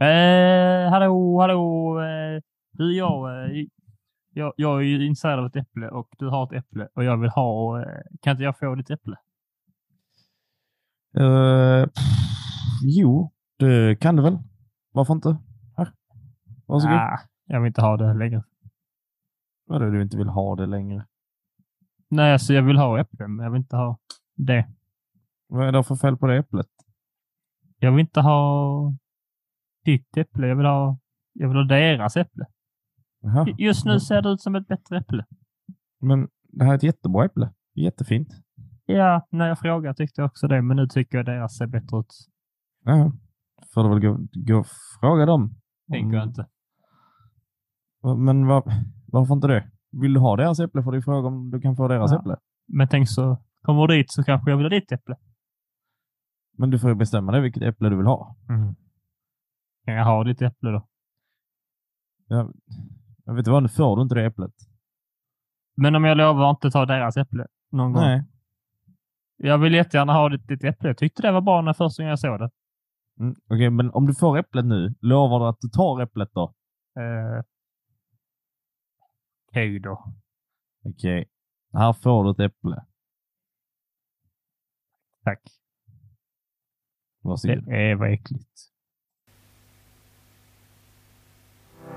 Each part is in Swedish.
Eh, hallå, hallå. Eh, du, jag, eh, jag, jag är ju intresserad av ett äpple och du har ett äpple och jag vill ha... Eh, kan inte jag få ditt äpple? Pff, jo, det kan du väl. Varför inte? Här. Varsågod. Ah, jag vill inte ha det längre. Vad är det du inte vill ha det längre? Nej, alltså jag vill ha äpple, men jag vill inte ha det. Vad är det för fel på det äpplet? Jag vill inte ha ditt äpple. Jag vill ha, jag vill ha deras äpple. Jaha. Just nu ser det ut som ett bättre äpple. Men det här är ett jättebra äpple. Jättefint. Ja, när jag frågade tyckte jag också det, men nu tycker jag deras ser bättre ut. Ja. Får du väl gå, gå och fråga dem. Tänker jag inte. Men var, varför inte det? Vill du ha deras äpple får du fråga om du kan få deras Ja. äpple. Men tänk så, kommer du dit så kanske jag vill ha ditt äpple. Men du får ju bestämma dig vilket äpple du vill ha. Kan jag ha ditt äpple då? Jag, jag vet inte vad, nu får du inte det äpplet. Men om jag lovar att inte ta deras äpple någon gång. Nej. Jag vill jättegärna ha ditt, ditt äpple. Jag tyckte det var bra när första gången jag såg det. Mm, Okej, men om du får äpplet nu, lovar du att du tar äpplet då? Eh, Okej då. Okej. Här får du ett äpple. Tack. Varsågod. Det är vad äckligt.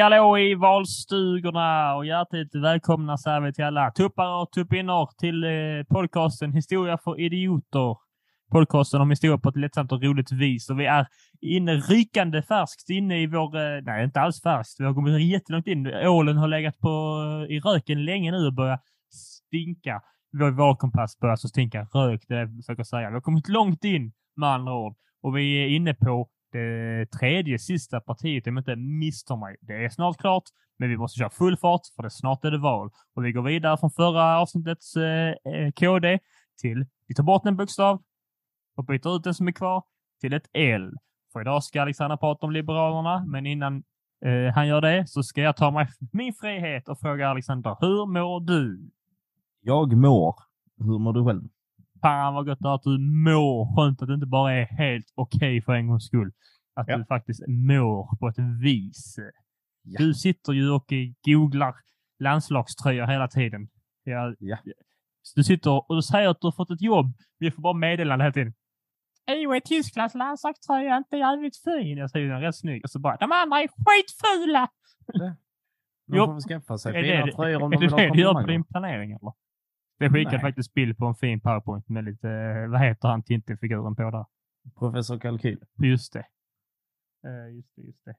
Hallå i valstugorna och hjärtligt välkomna säger vi till alla tuppar och tuppinnor till eh, podcasten Historia för idioter. Podcasten om historia på ett lättsamt och roligt vis. Och vi är inne rykande färskt inne i vår... Eh, nej, inte alls färskt. Vi har kommit jättelångt in. Ålen har legat på, eh, i röken länge nu och börjat stinka. Vår valkompass börjar så stinka rök, det är det jag försöker säga. Vi har kommit långt in med andra ord. Och vi är inne på det tredje sista partiet, om jag inte misstar mig. Det är snart klart, men vi måste köra full fart för det snart är det val. Och vi går vidare från förra avsnittets eh, eh, KD till vi tar bort en bokstav och byter ut den som är kvar till ett L. För idag ska Alexander prata om Liberalerna, men innan eh, han gör det så ska jag ta mig min frihet och fråga Alexander, hur mår du? Jag mår. Hur mår du själv? Fan vad gott att du mår. Skönt att det inte bara är helt okej för en gångs skull. Att Ja. du faktiskt mår på ett vis. Ja. Du sitter ju och googlar landslagströjor hela tiden. Jag, Ja. Du sitter och du säger att du har fått ett jobb. Vi får bara meddelande hela tiden. Jo, är Tysklands landslagströja inte jävligt fin? Jag säger den är rätt snygg. Och så bara, de andra är skitfula! De Jo. får skaffa sig Är fina det tröjor om är de det, vill ha det du gör på komplimanger. din planering eller? Jag skickade Nej. faktiskt bild på en fin powerpoint med lite, eh, vad heter han, Tintin-figuren på där. Professor Kalkyl. Just det. Eh, just det, just det.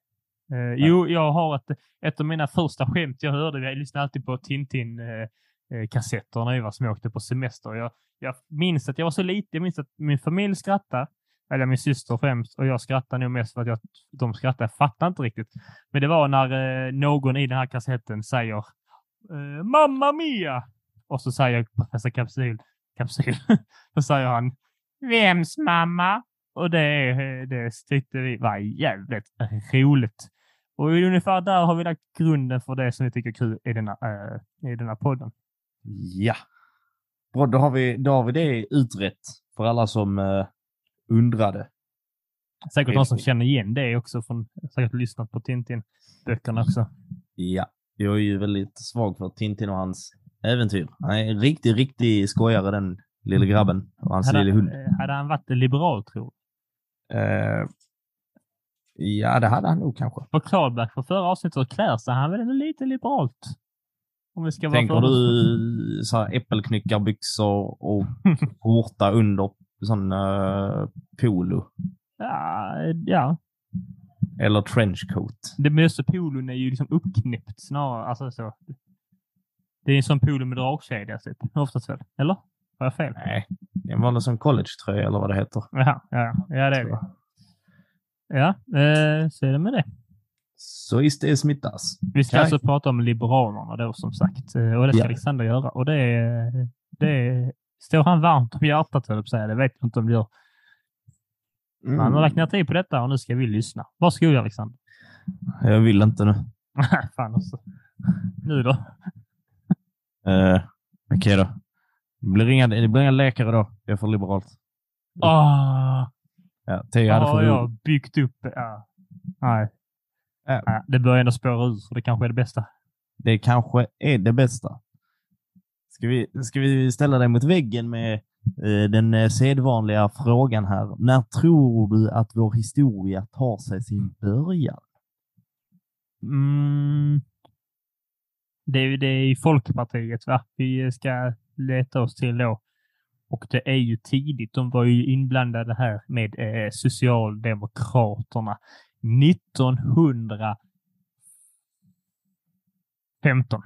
Eh, Jo, jag har ett, ett av mina första skämt jag hörde. Jag lyssnade alltid på Tintin-kassetter när jag var små åkte på semester. Jag, jag minns att jag var så liten. Jag minns att min familj skrattade. Eller min syster främst. Och jag skrattade nog mest för att jag, de skrattade. Jag fattar inte riktigt. Men det var när någon i den här kassetten säger Mamma Mia! Och så säger professor Kapsyl, Kapsyl, så säger han Vems mamma? Och det, det tyckte vi var jävligt roligt. Och ungefär där har vi lagt grunden för det som vi tycker är kul i denna, äh, i denna podden. Ja. Bra, då har, vi, då har vi det utrett för alla som eh, undrade. Säkert någon som känner igen det också från säkert lyssnat på Tintin-böckerna också. Ja. Jag är ju väldigt svag för Tintin och hans äventyr. Han är en riktig, riktig skojare den lille grabben och hans Hade, lille hund. eh, hade han varit liberal tror du? Eh, ja, det hade han nog kanske. På Karlberg för förra avsnittet så klär sig han väl lite liberalt. Om vi ska vara Tänker för- du så här äppelknyckarbyxor och skjorta under sån uh, polo? Ja, ja. Eller trenchcoat? Det mesta polon är ju liksom uppknäppt snarare. Alltså så. Det är en sån polo med dragkedja typ. Oftast väl? Eller? Har jag fel? Nej, det var någon sån college-tröja eller vad det heter. Jaha, ja, ja, det är det. Ja, eh, så är det med det. Så is det smittas. Vi ska Okej. alltså prata om Liberalerna då som sagt. Eh, Och det ska Ja. Alexander göra. Och det, det står han varmt om hjärtat, höll jag säga. Det vet jag inte om det gör. Men Han har lagt ner tid på detta och nu ska vi lyssna. Varsågod Alexander. Jag vill inte nu. Fan också. Nu då? Uh, Okej då. Det blir, inga, det blir inga läkare då. Jag är för liberalt. Ah, Ja, Theo hade har för jag byggt upp? Ja. Nej. Ja. Nej, det börjar ändå spåra ur, så det kanske är det bästa. Det kanske är det bästa. Ska vi, ska vi ställa dig mot väggen med eh, den eh, sedvanliga frågan här. När tror du att vår historia tar sig sin början? Mm. Det är ju det är i Folkpartiet va? vi ska leta oss till då. Och det är ju tidigt. De var ju inblandade här med eh, Socialdemokraterna 1915.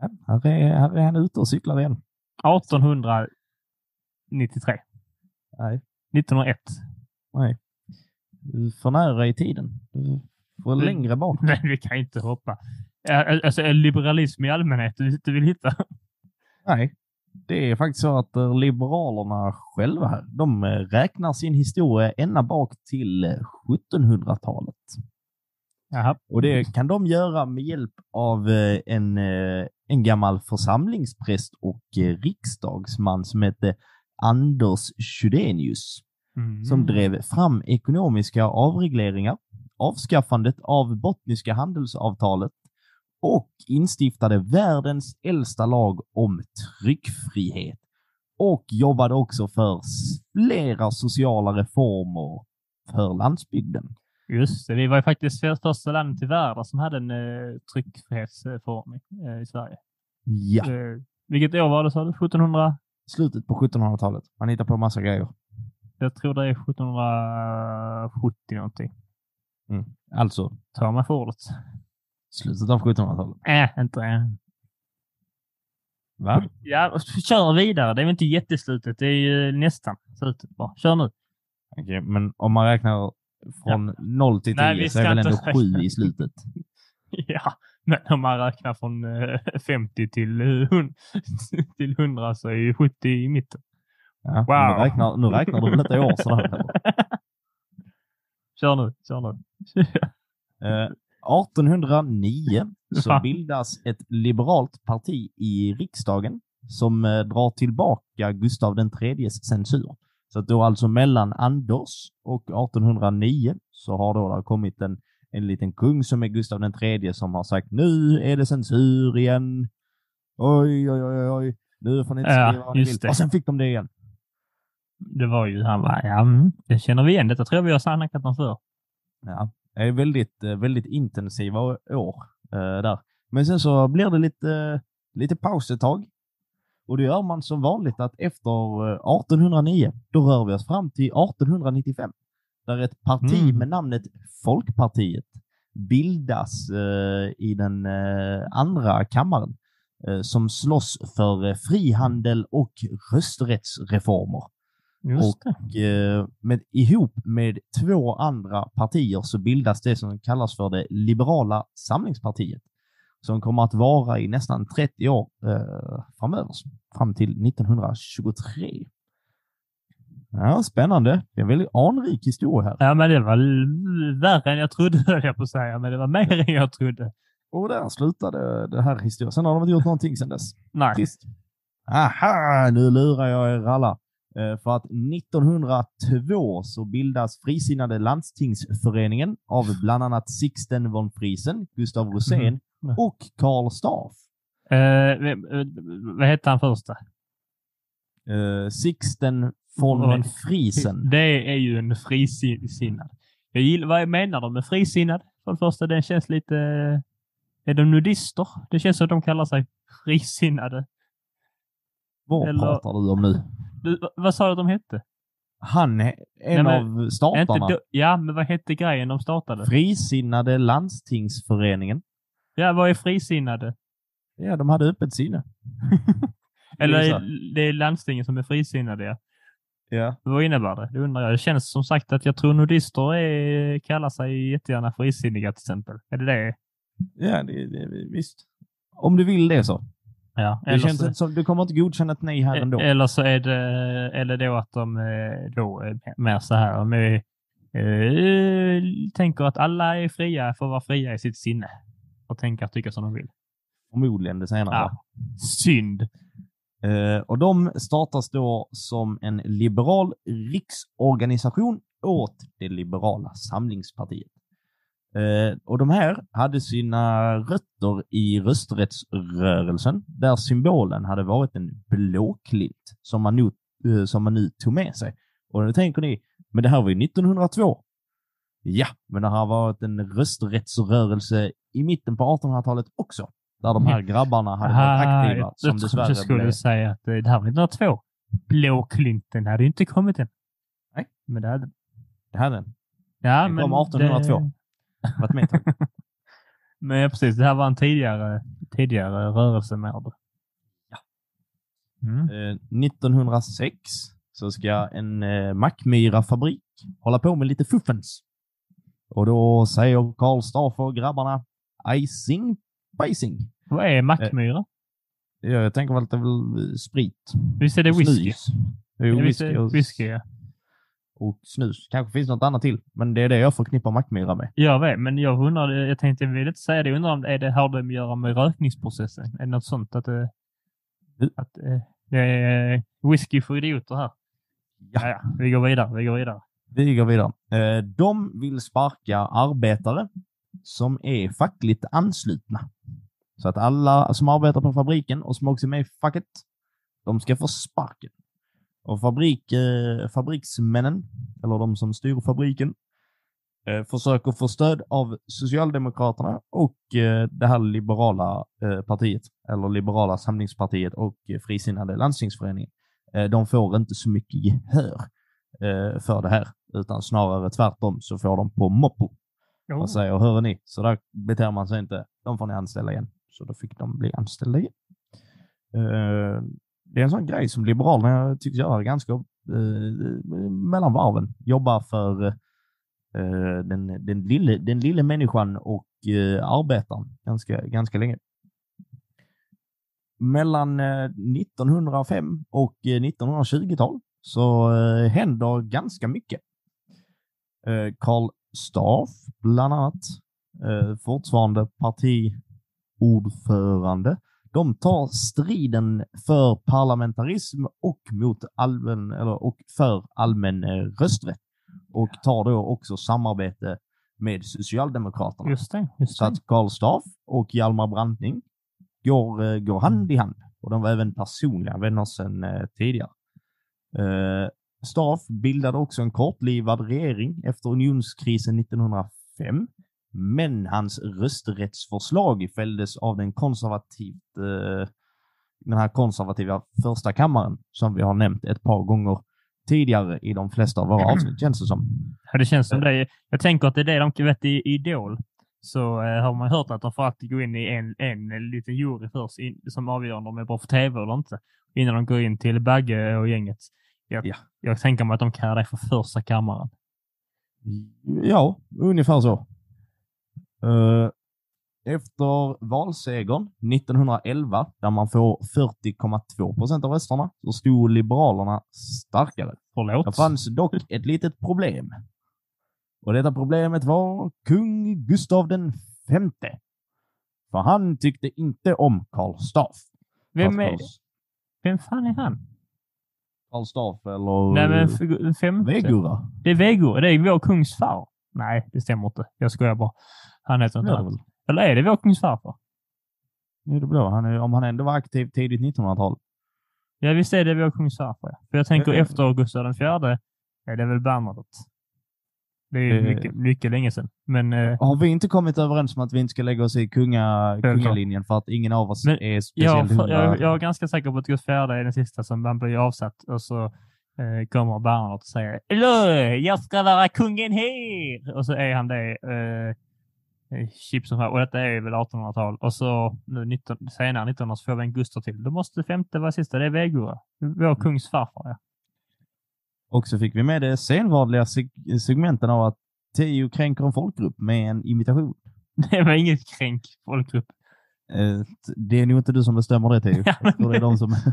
Ja, här, är, här är han ute och cyklar igen. 1893. Nej, 1901. nej. Du är för nära i tiden. Du Mm. längre bak. Nej, vi kan inte hoppa. Eh, Alltså liberalism i allmänhet du inte vill hitta? Nej, det är faktiskt så att eh, Liberalerna själva här, de eh, räknar sin historia ända bak till eh, 1700-talet. Jaha. Och det kan de göra med hjälp av eh, en, eh, en gammal församlingspräst och eh, riksdagsman som hette Anders Chydenius Mm. som drev fram ekonomiska avregleringar, avskaffandet av bottniska handelsavtalet och instiftade världens äldsta lag om tryckfrihet och jobbade också för flera sociala reformer för landsbygden. Just det, vi var ju faktiskt för- första landet i världen som hade en eh, tryckfrihetsförordning eh, i Sverige. Ja, Eh, vilket år var det sa du? 1700? slutet på 1700-talet. Man hittar på massa grejer. Jag tror det är 1770 någonting. Alltså, Ta mig för ordet. slutet av 1700-talet. Äh, inte än. Va? Ja, kör vidare. Det är väl inte jätteslutet. Det är ju nästan slutet bara. Kör nu. Okej, men om man räknar från 0 till 10 Nej, så är väl ändå inte 7 räkna. i slutet. Ja, men om man räknar från eh, 50 till, eh, hun- till 100 så är ju 70 i mitten. Ja, Wow. nu, räknar, nu räknar du väl inte i år sådär? Kör nu, kör nu. Eh, 1809 så bildas ett liberalt parti i riksdagen som eh, drar tillbaka Gustav den tredjes censur. Så att då alltså mellan Anders och 1809 så har då det kommit en, en liten kung som är Gustav tredje som har sagt nu är det censur igen. Oj, oj, oj, oj. Nu får ni inte Ja, skriva vad ni vill. det. Och sen fick de det igen. Det var ju han var, ja, mm, det känner vi igen. Detta tror jag vi har snackat om förr. Ja, det är väldigt, eh, väldigt intensiva år eh, där. Men sen så blir det lite, eh, lite paus ett tag. Och det gör man som vanligt att efter eh, 1809, då rör vi oss fram till 1895. Där ett parti Mm. med namnet Folkpartiet bildas i den andra kammaren som slåss för frihandel och rösträttsreformer. Just. Och eh, med, ihop med två andra partier så bildas det som kallas för det liberala samlingspartiet. Som kommer att vara i nästan 30 år eh, framöver, fram till 1923. Ja, spännande. Det är en väldigt anrik historia här. Ja, men det var värre än jag trodde, höll jag på att säga. Men det var mer än jag trodde. Och där slutade det här historien. Sen har de inte gjort någonting sedan dess. Nej. Trist. Aha, nu lurar jag er alla. Eh, För att 1902 så bildas Frisinnade landstingsföreningen av bland annat Sixten von Friesen, Gustav Rosén Mhm. och Karl Staaf. Eh, vad hette han första? Eh, Sixten von Von- Friesen. Det är ju en frisinnad. Jag gillar, vad menar de med frisinnad? För det första, den känns lite... Är de nudister? Det känns som att de kallar sig frisinnade. Vad eller- pratar du om nu? Du, vad- sa du att de hette? Han är en Nej, men- av Inte statarna. do- ja, men vad hette grejen de startade? Frisinnade landstingsföreningen. Ja, vad är frisinnade? Ja, de hade öppet sinne. Eller Det är det är landstingen som är frisinnade. Ja. Vad innebär det? Det undrar jag. Det känns som sagt att jag tror nudister är, kallar sig jättegärna frisinniga till exempel. Är det det? Ja, det, det, visst. Om du vill det så. Ja. Det känns inte som, du kommer inte godkänna ett nej här ändå. Eller så är det, eller då att de eh, då är mer så här. De är, eh, tänker att alla är fria, får vara fria i sitt sinne. Och tänka och tycka som de vill. Förmodligen det senare. Ja. Synd. Eh, och de startas då som en liberal riksorganisation åt det liberala samlingspartiet. Eh, och de här hade sina rötter i rösträttsrörelsen, där symbolen hade varit en blåklint som man nu, eh, som man nu tog med sig. Och nu tänker ni, men det här var ju 1902. Ja, men det har varit en rösträttsrörelse i mitten på 1800-talet också, där de här grabbarna hade varit Aha, aktiva. jag, Som jag dessvärre jag skulle blev... säga att eh, det här var 1902. Blåklinten hade ju inte kommit än. Nej. Men det hade Det hade den. Ja, Den men kom 1802. Det, Varit med men ja, precis, det här var en tidigare, tidigare rörelse med det. Ja. Mm. Eh, 1906 så ska en eh, Mackmyra-fabrik hålla på med lite fuffens. Och då säger Karl Staff och grabbarna icing bicing. Vad är Mackmyra? Ja, jag tänker väl att det är väl eh, sprit. Visst är det whisky? Jo, whisky och, whisky ja. Och snus. Kanske finns något annat till, men det är det jag förknippar Mackmyra med. Jag vet, men jag undrar, jag tänkte, jag vill inte säga det, jag undrar om är det har det att göra med rökningsprocessen? Är det något sånt att det, att, eh, det är whisky för idioter här? Ja. Ja, ja, vi går vidare, vi går vidare. Vi går vidare. Eh, de vill sparka arbetare som är fackligt anslutna. Så att alla som arbetar på fabriken och som också är med i facket, de ska få sparken. Och fabrik, eh, fabriksmännen, eller de som styr fabriken, eh, försöker få stöd av Socialdemokraterna och eh, det här liberala eh, partiet, eller liberala samlingspartiet och Frisinnade landstingsföreningen. Eh, de får inte så mycket gehör eh, för det här, utan snarare tvärtom så får de på moppo Oh. och säger, hör ni, så där beter man sig inte, de får ni anställa igen. Så då fick de bli anställda igen. Det är en sån grej som Liberalerna tycks göra ganska eh, mellan varven. Jobba för eh, den, den, lille, den lille människan och eh, arbetaren ganska, ganska länge. Mellan eh, 1905 och eh, 1920-tal så eh, händer ganska mycket. Eh, Karl Staff, bland annat, eh, fortfarande partiordförande, de tar striden för parlamentarism och, mot allmän, eller, och för allmän eh, rösträtt. Och tar då också samarbete med Socialdemokraterna. Just det, just Så att Karl Staff och Hjalmar Branting går, eh, går hand i hand. Och de var även personliga vänner sedan eh, tidigare. Eh, Staff bildade också en kortlivad regering efter unionskrisen 1905. Men hans rösträttsförslag fälldes av den konservativt, eh, den här konservativa första kammaren som vi har nämnt ett par gånger tidigare i de flesta av våra avsnitt, känns det som. Ja, det känns som det. Jag tänker att det är det de vet i Idol. Så eh, har man hört att de får alltid gå in i en, en liten jury först in, som avgör om de är bra för tv eller inte. Innan de går in till Bagge och gänget. Jag, Ja. jag tänker mig att de kallar det för första kammaren. Ja, ungefär så. Eh, efter valsegern 1911, där man får 40,2 procent av rösterna, så stod Liberalerna starkare. Förlåt. Det fanns dock ett litet problem. Och detta problemet var kung Gustav den femte. För han tyckte inte om Karl Staff. Vem, är, vem fan är han? Karl Staff eller Nej, men femte. Vegura. Det är Vegor. Det är vår kungs far. Nej, det stämmer inte. Jag skojar bara. Han heter inte väl. Eller är det vår kungs farfar? Ja, det blir han. är- Om han ändå var aktiv tidigt 1900-tal. Ja, visst är det vår kungs farfar. ja. För jag tänker eh. efter Gustav den fjärde är det väl Bernadotte. Det är ju Eh. mycket, mycket länge sedan. Men, eh, Har vi inte kommit överens om att vi inte ska lägga oss i kunga, kungalinjen för att ingen av oss Men är jag, speciellt hundra? jag, jag är ganska säker på att Gustav fjärde är den sista som man blir avsatt och så eh, kommer Bernadotte och säger Eller, jag ska vara kungen här! Och så är han det. Eh, chips som och detta är väl 1800-tal. Och så nu 19, senare 1900 så får vi en Gustav till. Då måste femte vara sista. Det är Vegura. Vår kungs farfar. Ja. Och så fick vi med det senvadliga seg- segmenten av att Teo kränker en folkgrupp med en imitation. Det var inget kränk folkgrupp. Eh, det är nog inte du som bestämmer det Teo. Ja, Jag tror det är de som...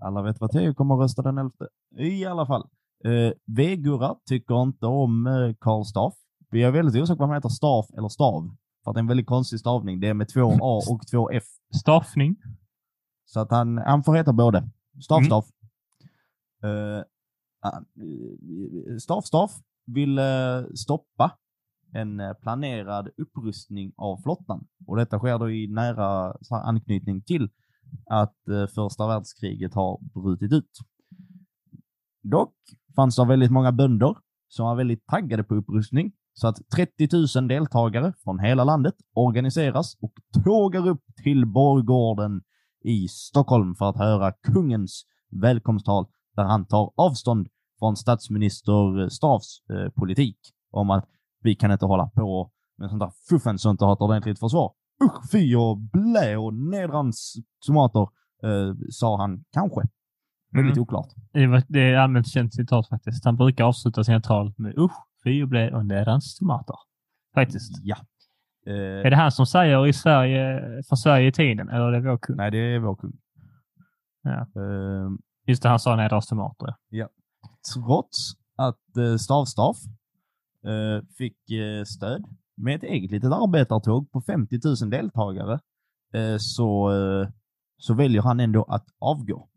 Alla vet vad Teo kommer att rösta den 11. I alla fall. Eh, Vegura tycker inte om eh, Karl Staff. Vi är väldigt osäkra på om han heter Staff eller Stav. För att det är en väldigt konstig stavning. Det är med två A och två F. Staffning. Så att han, han får heta både. Staff, Mm. Staff. Eh, han- eh, staff, Staff vill eh, stoppa en planerad upprustning av flottan. Och detta sker då i nära anknytning till att första världskriget har brutit ut. Dock fanns det väldigt många bönder som var väldigt taggade på upprustning. Så att 30 000 deltagare från hela landet organiseras och tågar upp till Borggården i Stockholm för att höra kungens välkomsttal där han tar avstånd från statsminister Stavs eh, politik om att vi kan inte hålla på med sånt där fuffens som inte har ett ordentligt försvar. Usch, fy och blä och nedrans tomater, eh, sa han kanske. Väldigt Mm. oklart. Det, är allmänt känt citat faktiskt. Han brukar avsluta sina tal med usch, fy och blä och närans tomater. Faktiskt. Ja. Eh, Är det han som säger i Sverige, för Sverige i tiden? Eller är det vår kung? nej, det är vår kung. Ja. Eh, Just det, han sa närans tomater. trots att eh, Stavstaff eh, fick eh, stöd med ett eget litet arbetartåg på 50 000 deltagare eh, så, eh, så väljer han ändå att avgå.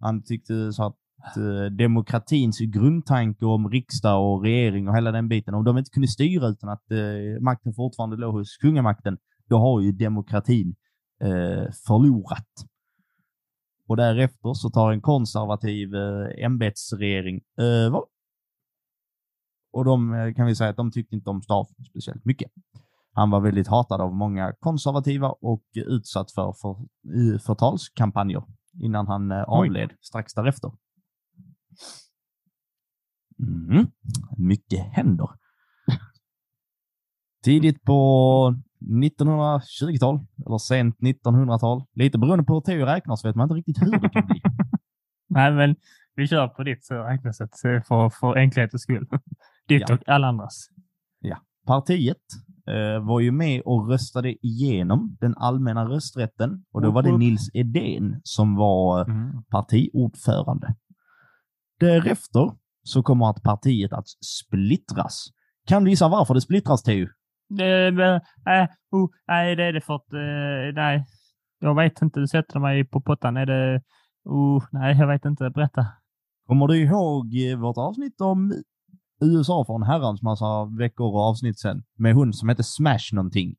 Han tyckte så att eh, demokratins grundtanke om riksdag och regering och hela den biten, om de inte kunde styra utan att eh, makten fortfarande låg hos kungamakten, då har ju demokratin eh, förlorat. Och därefter så tar en konservativ eh, ämbetsregering över. Och de eh, kan vi säga att de tyckte inte om Staff speciellt mycket. Han var väldigt hatad av många konservativa och utsatt för, för eh, förtalskampanjer innan han eh, avled strax därefter. Mm. Mycket händer. Tidigt på 1920-tal, eller sent 1900-tal. Lite beroende på hur Theo räknar så vet man inte riktigt hur det kan bli. Nej, men vi kör på ditt räknesätt eh, för, för enkelhetens skull. Ditt Ja. och alla andras. Partiet eh, var ju med och röstade igenom den allmänna rösträtten och då var det. Nils Edén som var eh, Mm. partiordförande. Därefter så kommer att partiet att splittras. Kan du gissa varför det splittras, nej, oh, nej, det är det för att... eh, nej, jag vet inte. Du sätter mig på pottan. Är det... Oh, nej, jag vet inte. Berätta. Kommer du ihåg eh, vårt avsnitt om USA för en herrans massa veckor och avsnitt sen? Med hon som hette Smash någonting.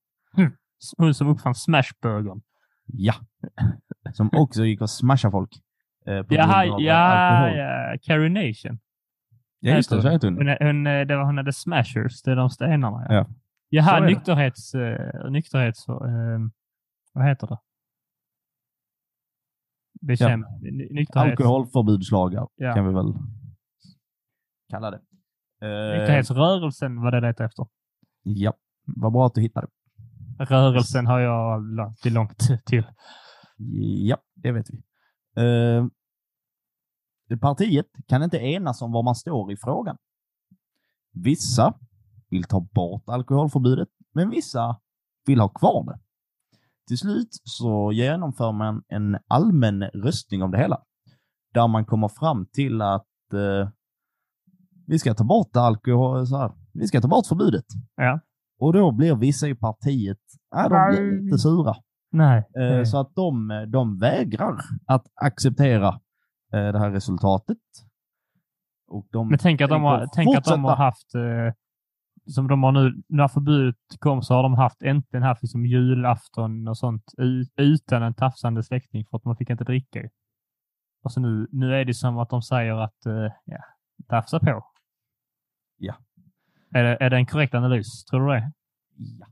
Hon som uppfann Smashburgern. Ja. Som också gick och smashade folk. Eh, på Jaha, ja, alkohol. ja. Carrie Nation. Ja, just det. Så hon. Hon, hon, eh, det var, hon hade Smashers. Det är de stenarna. Ja. Så Jaha, nykterhets... Uh, nykterhets... Uh, vad heter det? Bekämp... ny- Nykterhets... Alkoholförbudslagar Ja. kan vi väl kalla det. Eh, Nykterhetsrörelsen var det det efter. Ja, vad bra att du hittade. Rörelsen har jag lagt till långt till. Ja, det vet vi. Eh, partiet kan inte enas om var man står i frågan. Vissa vill ta bort alkoholförbudet, men vissa vill ha kvar det. Till slut så genomför man en allmän röstning om det hela. Där man kommer fram till att eh, vi ska ta bort alkohol, så här, vi ska ta bort förbudet. Ja. Och då blir vissa i partiet, äh, de blir lite sura. Nej. Eh, Nej. Så att de, de vägrar att acceptera eh, det här resultatet. Och de Men tänk att de har, tänk att de har haft, eh, som de har nu, när förbudet kom så har de haft äntligen haft liksom julafton och sånt utan en tafsande släkting för att man fick inte dricka. Och så nu, nu är det som att de säger att, eh, ja, tafsa på. Ja. Är det, är det en korrekt analys? Tror du det? Ja,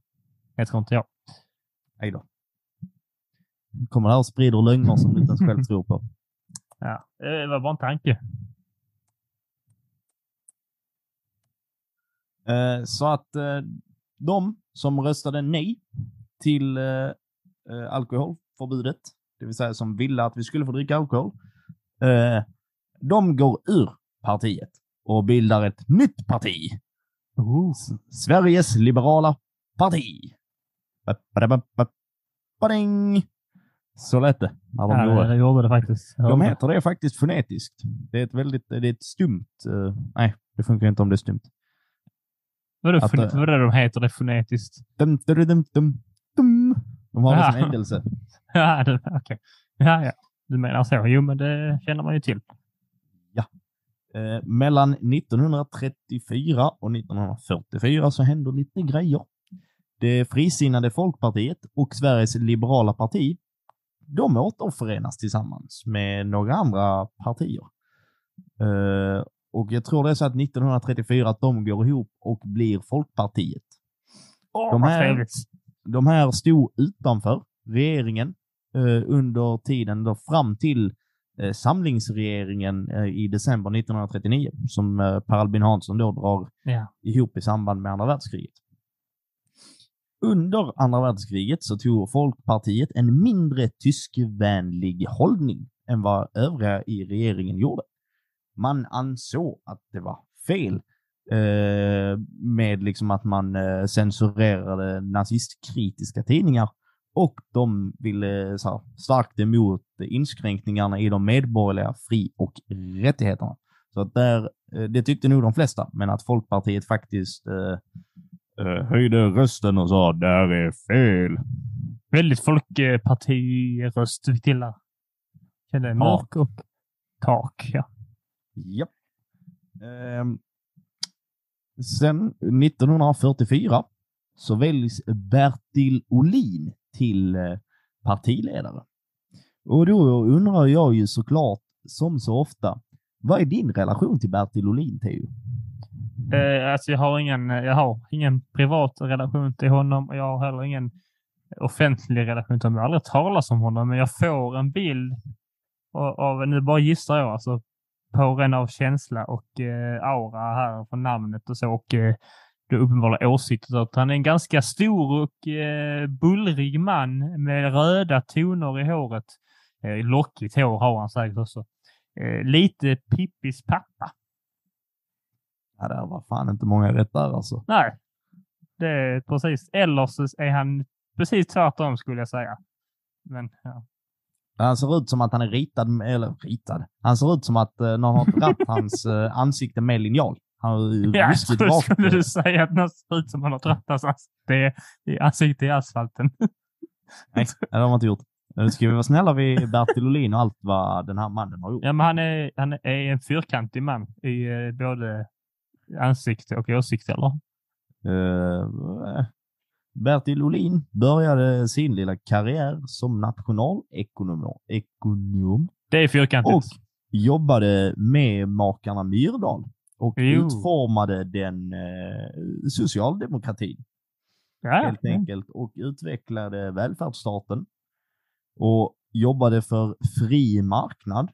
Jag tror inte jag. hej då. Kommer där och sprider lögner som du inte ens själv tror på. Ja, det var bara en tanke. Eh, så att eh, de som röstade nej till eh, alkoholförbudet, det vill säga som ville att vi skulle få dricka alkohol, de går ur partiet och bildar ett nytt parti. S- Sveriges liberala parti. Ba- ba- ba- ba- Bading! Så lät det när de Ja, gjorde det, det gjorde det faktiskt. de heter det faktiskt fonetiskt. Det är ett väldigt, det är ett stumt, eh, nej, det funkar inte om det är stumt. Vadå, att, eh, vadå de heter det fonetiskt? Dum, dum, dum, dum, dum. De har det som Ja. ändelse. Ja, det- okej. Ja, ja. Du menar så. Jo, men det känner man ju till. Eh, mellan 1934 och 1944 så händer lite grejer. Det frisinnade Folkpartiet och Sveriges liberala parti, de återförenas tillsammans med några andra partier. Eh, och jag tror det är så att 1934 att de går ihop och blir Folkpartiet. Åh, De här-. De här stod utanför regeringen eh, under tiden då fram till eh, samlingsregeringen eh, i december 1939 som Per Albin Hansson då drar Ja. ihop i samband med andra världskriget. Under andra världskriget så tog Folkpartiet en mindre tyskvänlig hållning än vad övriga i regeringen gjorde. Man ansåg att det var fel eh, med liksom att man eh, censurerade nazistkritiska tidningar och de ville eh, så här, starkt emot inskränkningarna i de medborgerliga fri och rättigheterna. Så att där, eh, det tyckte nog de flesta, men att Folkpartiet faktiskt eh, höjde rösten och sa det här är fel. Väldigt folkpartiröst vi till där. Kände mörk och tak. Ja. Japp. Ehm, sen 1944 så väljs Bertil Olin till eh, partiledare. Och då undrar jag ju såklart, som så ofta, vad är din relation till Bertil Olin, Theo? Eh, alltså jag har ingen, jag har ingen privat relation till honom och jag har heller ingen offentlig relation till honom. Jag har aldrig talat om honom, men jag får en bild av, av nu bara gissar jag, alltså på ren av känsla och eh, aura här från namnet och så och eh, det uppenbara åsikter att han är en ganska stor och eh, bullrig man med röda toner i håret. Eh, lockigt hår har han säkert också. Eh, lite Pippis pappa. Ja, det var fan inte många rätt där alltså. Nej, det är precis. Eller så är han precis tvärtom skulle jag säga. Men ja. Han ser ut som att han är ritad, eller ritad. Han ser ut som att eh, någon har dratt hans eh, ansikte med linjal. Han ju Ja, ruskigt skulle du säga att det ser ut som han har dragit hans ansikte i asfalten. Nej, det har man inte gjort. Nu ska vi vara snälla vid Bertil Olin och allt vad den här mannen har gjort. Ja, men han är, han är en fyrkantig man i eh, både ansikte och åsikt, eller? Eh, Bertil Olin började sin lilla karriär som nationalekonom ekonom, Det är fyrkantigt. och jobbade med makarna Myrdal och Jo. utformade den eh, socialdemokratin ja, helt enkelt och utvecklade välfärdsstaten och jobbade för fri marknad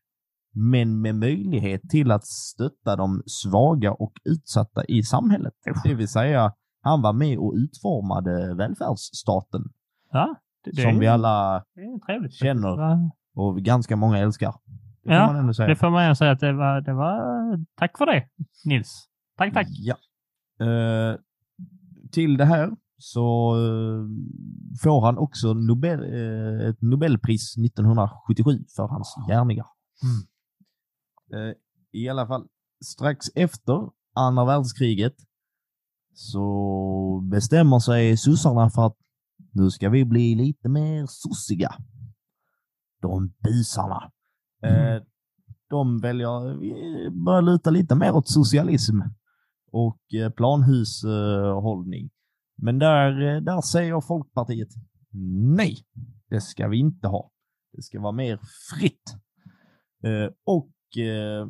men med möjlighet till att stötta de svaga och utsatta i samhället. Det vill säga, han var med och utformade välfärdsstaten ja det, det, som är, vi alla känner. Och ganska många älskar. Det får Ja, man ändå säga. det får man ju säga att det var, det var... Tack för det, Nils. Tack, tack. Ja. Eh, till det här så eh, får han också Nobel, eh, ett Nobelpris 1977 för hans gärningar. Eh, I alla fall, strax efter andra världskriget så bestämmer sig sossarna för att nu ska vi bli lite mer sossiga. De busarna. Eh, de väljer, vi börjar luta lite mer åt socialism och eh, planhushållning. Men där, eh, där säger Folkpartiet nej, det ska vi inte ha. Det ska vara mer fritt. Eh, och eh,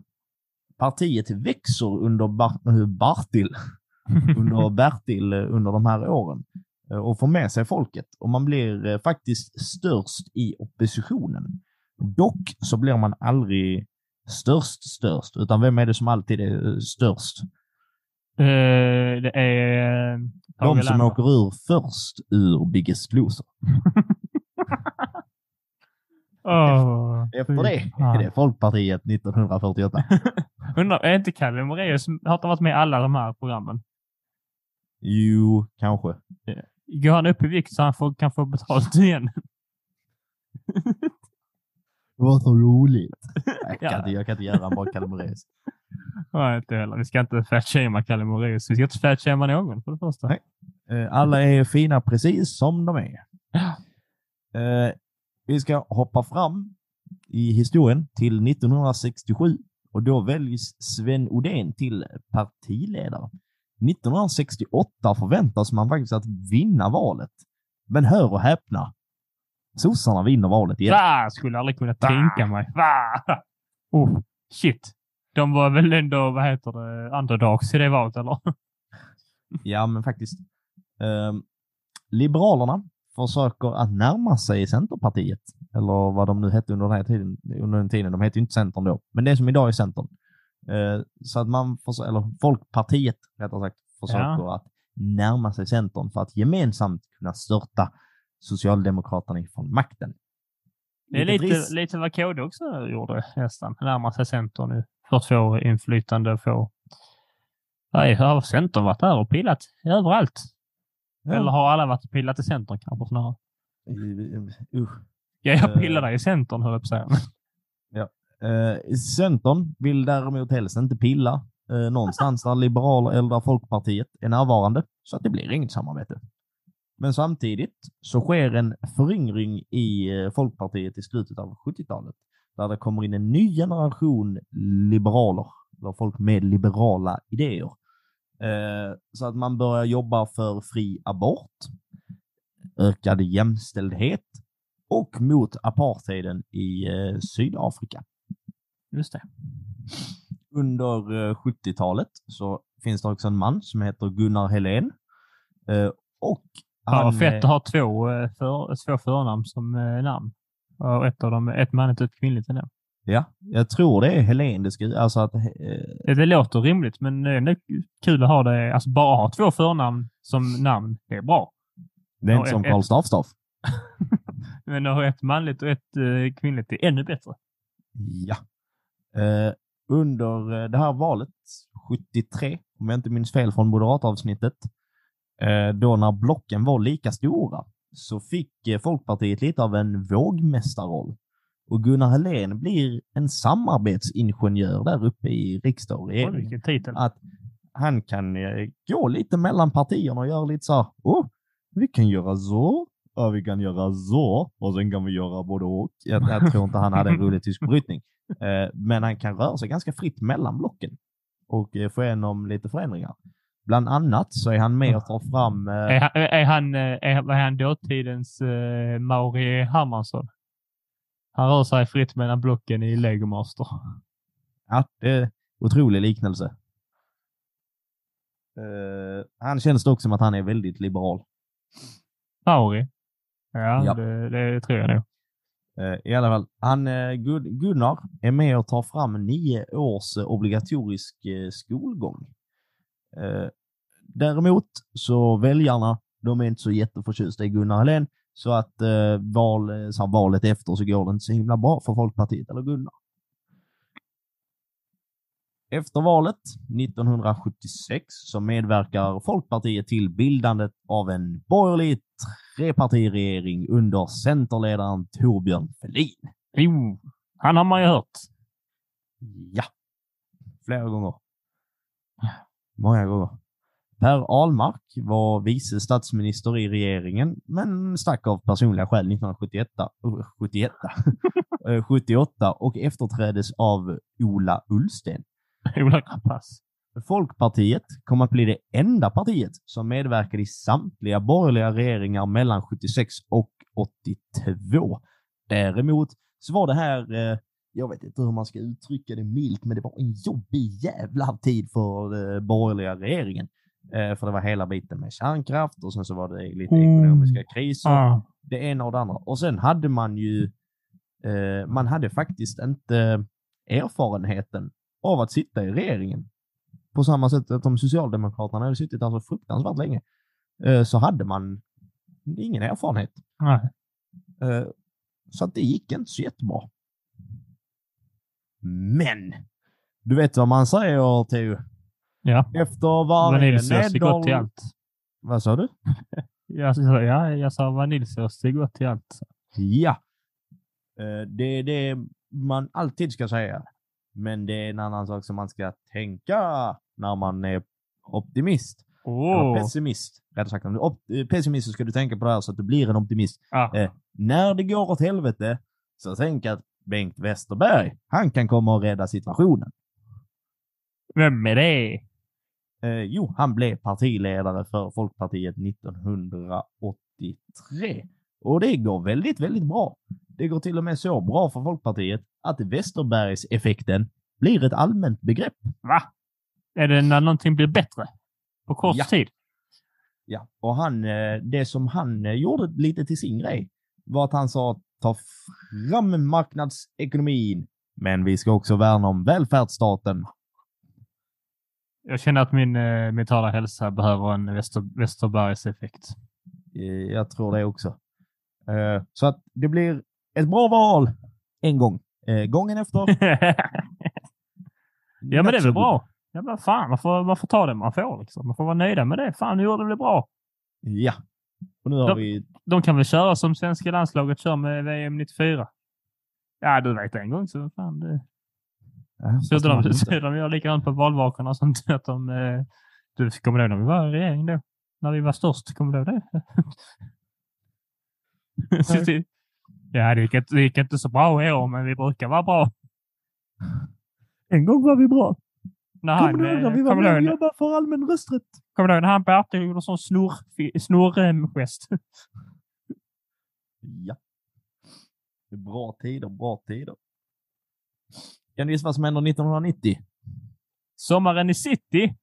partiet växer under Bar- eh, Bartil, under Bertil eh, under de här åren och får med sig folket. Och man blir faktiskt störst i oppositionen. Dock så blir man aldrig störst störst, utan vem är det som alltid är störst? Eh, det är... Tage De som åker ur först ur Biggest Loser. Åh, Efter det är det Folkpartiet 1948. Undrar, är inte Kalle Moraeus, har inte varit med i alla de här programmen? jo, kanske. Går han upp i vikt så han får, kan få betalt igen? Det var så roligt. Jag kan, Ja. inte, jag kan inte göra en bra Kalle Moraeus. Nej, inte heller. Vi ska inte fatshamea Kalle Moraeus. Vi ska inte fatshamea någon för det första. Nej. Eh, Alla är fina precis som de är. Eh, Vi ska hoppa fram i historien till 1967 och då väljs Sven Odén till partiledare. 1968 förväntas man faktiskt att vinna valet. Men hör och häpna. Sossarna vinner valet igen. Va? Skulle aldrig kunna tänka mig. Va? Oh, shit. De var väl ändå, vad heter det, underdogs i det valet, eller? Ja, men faktiskt. Ehm, Liberalerna försöker att närma sig Centerpartiet. Eller vad de nu hette under den här tiden. Under den tiden. De hette ju inte Centern då. Men det som idag är Centern. Eh, så att man, eller Folkpartiet rättare sagt, försöker att närma sig Centern för att gemensamt kunna störta Socialdemokraterna ifrån makten. Det är lite, ris- lite vad KD också gjorde nästan. Närmar sig Centern nu. För att få inflytande och få... Nej, har Centern varit där och pillat överallt? Ja. Eller har alla varit och pillat i Centern kanske snarare? Usch. Ja, jag Eh. pillade i Centern höll jag på att säga. Eh, Centern vill däremot helst inte pilla eh, någonstans där Liberaler eller där Folkpartiet är närvarande, så att det blir inget samarbete. Men samtidigt så sker en föryngring i Folkpartiet i slutet av 70-talet, där det kommer in en ny generation liberaler, eller folk med liberala idéer. Eh, så att man börjar jobba för fri abort, ökad jämställdhet och mot apartheiden i eh, Sydafrika. Just det. Under eh, 70-talet så finns det också en man som heter Gunnar Helén. Eh, och Fan vad fett eh, att ha två, eh, för, två förnamn som eh, namn. Och ett av dem, ett manligt och ett kvinnligt det. Ja, jag tror det är Helén det ska, alltså att, eh, Det, det låter rimligt, men det är kul att ha det. Alltså bara ha två förnamn som namn, det är bra. det är inte som Karl Staffstaff. Men att ha ett manligt och ett eh, kvinnligt är ännu bättre. Ja. Eh, under eh, det här valet, 73, om jag inte minns fel från moderatavsnittet, eh, då när blocken var lika stora, så fick eh, Folkpartiet lite av en vågmästarroll. Och Gunnar Helén blir en samarbetsingenjör där uppe i riksdag och regering. Att han kan eh, gå lite mellan partierna och göra lite så här, oh, vi kan göra så, ja, vi kan göra så, och sen kan vi göra både och. Jag, jag tror inte han hade en rolig tysk brytning. Eh, men han kan röra sig ganska fritt mellan blocken och eh, få igenom lite förändringar. Bland annat så är han med och tar fram... Eh, Är han, är han, eh, är, är han dåtidens eh, Mauri Hermansson? Han rör sig fritt mellan blocken i Lego Master. ja, det är otrolig liknelse. Eh, han känns det också som att han är väldigt liberal. Mauri? Ja, Ja. Det, det tror jag nog. Eh, I alla fall, han, eh, Gun- Gunnar är med och tar fram nio års obligatorisk skolgång. Däremot så väljarna, de är inte så jätteförtjusta i Gunnar Helén, så att eh, val, eh, så valet efter så går det inte så himla bra för Folkpartiet eller Gunnar. Efter valet 1976 så medverkar Folkpartiet till bildandet av en borgerlig trepartiregering under centerledaren Torbjörn Fälldin. Jo, han har man ju hört. Ja, flera gånger. Många gånger. Per Ahlmark var vice statsminister i regeringen, men stack av personliga skäl 1971, uh, 71, eh, 78 och efterträddes av Ola Ullsten. Ola Rapace. Folkpartiet kom att bli det enda partiet som medverkade i samtliga borgerliga regeringar mellan 76 och 82. Däremot så var det här, eh, jag vet inte hur man ska uttrycka det milt, men det var en jobbig jävla tid för den borgerliga regeringen. Eh, för det var hela biten med kärnkraft och sen så var det lite Mm. ekonomiska kriser Ah. det ena och det andra. Och sen hade man ju, eh, man hade faktiskt inte erfarenheten av att sitta i regeringen. på samma sätt att om Socialdemokraterna hade suttit där så fruktansvärt länge, eh, så hade man ingen erfarenhet. Eh, Så det gick inte så jättebra. Men, du vet vad man säger Theo? Ja. Efter varje Vaniljsås är gott till allt. Vad sa du? Jag, sa- ja, jag sa vaniljsås är gott till allt. Ja. Eh, Det är det man alltid ska säga. Men det är en annan sak som man ska tänka när man är optimist. Eller Åh! pessimist. Rättare sagt, om du är eh, pessimist så ska du tänka på det här så att du blir en optimist. Ah, Eh, när det går åt helvete, så tänk att Bengt Westerberg, han kan komma och rädda situationen. vem är det? Eh, jo, han blev partiledare för Folkpartiet 1983. Och det går väldigt, väldigt bra. Det går till och med så bra för Folkpartiet att Westerbergs-effekten blir ett allmänt begrepp. Va? Är det när någonting blir bättre? På kort Ja. tid? Ja, och han, eh, det som han eh, gjorde lite till sin grej var att han sa ta fram marknadsekonomin, men vi ska också värna om välfärdsstaten. Jag känner att min eh, mentala hälsa behöver en Wester, Westerbergs effekt. Eh, Jag tror det också. Eh, Så att det blir ett bra val en gång. Eh, Gången efter. ja, men det är väl bra. Ja, men fan, man får, man får ta det man får. Liksom. Man får vara nöjda med det. Fan, nu gjorde de det bra. Ja. Och nu har Då- vi... De kan väl köra som svenska landslaget kör med VM 94. Ja, du vet en gång så fan det... Ja, Så de så de gör likadant på valvakorna sånt. Att de, eh, du kommer du ihåg när vi var i regering då? När vi var störst, kommer du ihåg det? Ja, det gick, inte, det gick inte så bra i år, men vi brukar vara bra. En gång var vi bra. När Kommer du ihåg eh, när vi var med och jobbade för allmän rösträtt? kommer du ihåg när han Bertil gjorde sån snurr, snurrgest? Ja. Det är bra tider, bra tider. Kan du gissa vad som händer 1990? Sommaren i city.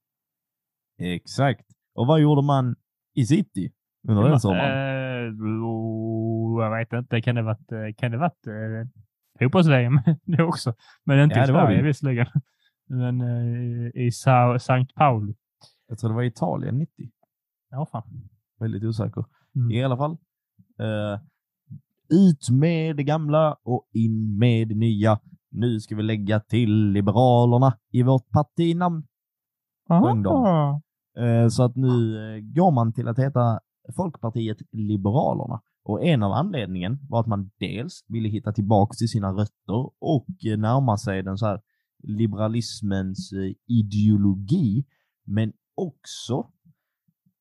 Exakt. Och vad gjorde man i city under den sommaren? Eh, oh, jag vet inte. Kan det varit, eh, kan det varit eh, fotbolls-VM det också? Men inte Ja, i Sverige visserligen. Men eh, i Sa- Sankt Pauli. Jag tror det var Italien 90. Ja, fan. Väldigt osäker. Mm. I alla fall. Eh, ut med det gamla och in med det nya. Nu ska vi lägga till Liberalerna i vårt partinamn. Sjöng de. Eh, Så att nu eh, går man till att heta Folkpartiet Liberalerna. Och en av anledningen var att man dels ville hitta tillbaka till sina rötter och eh, närma sig den så här liberalismens ideologi, men också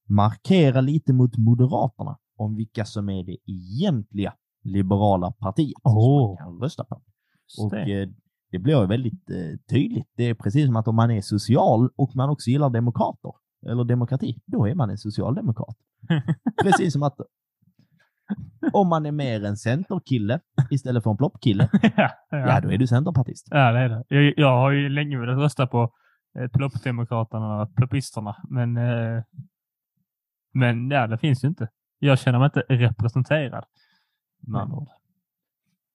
markera lite mot Moderaterna om vilka som är det egentliga liberala partiet som Åh. man kan rösta på. Och det. eh, det blir väldigt eh, tydligt. Det är precis som att om man är social och man också gillar demokrater, eller demokrati, då är man en socialdemokrat. precis som att om man är mer en centerkille istället för en ploppkille, ja, ja då är du centerpartist. Ja, det är det. Jag, jag har ju länge velat rösta på eh, ploppdemokraterna och ploppisterna, men, eh, men ja, det finns ju inte. Jag känner mig inte representerad. Med andra ord.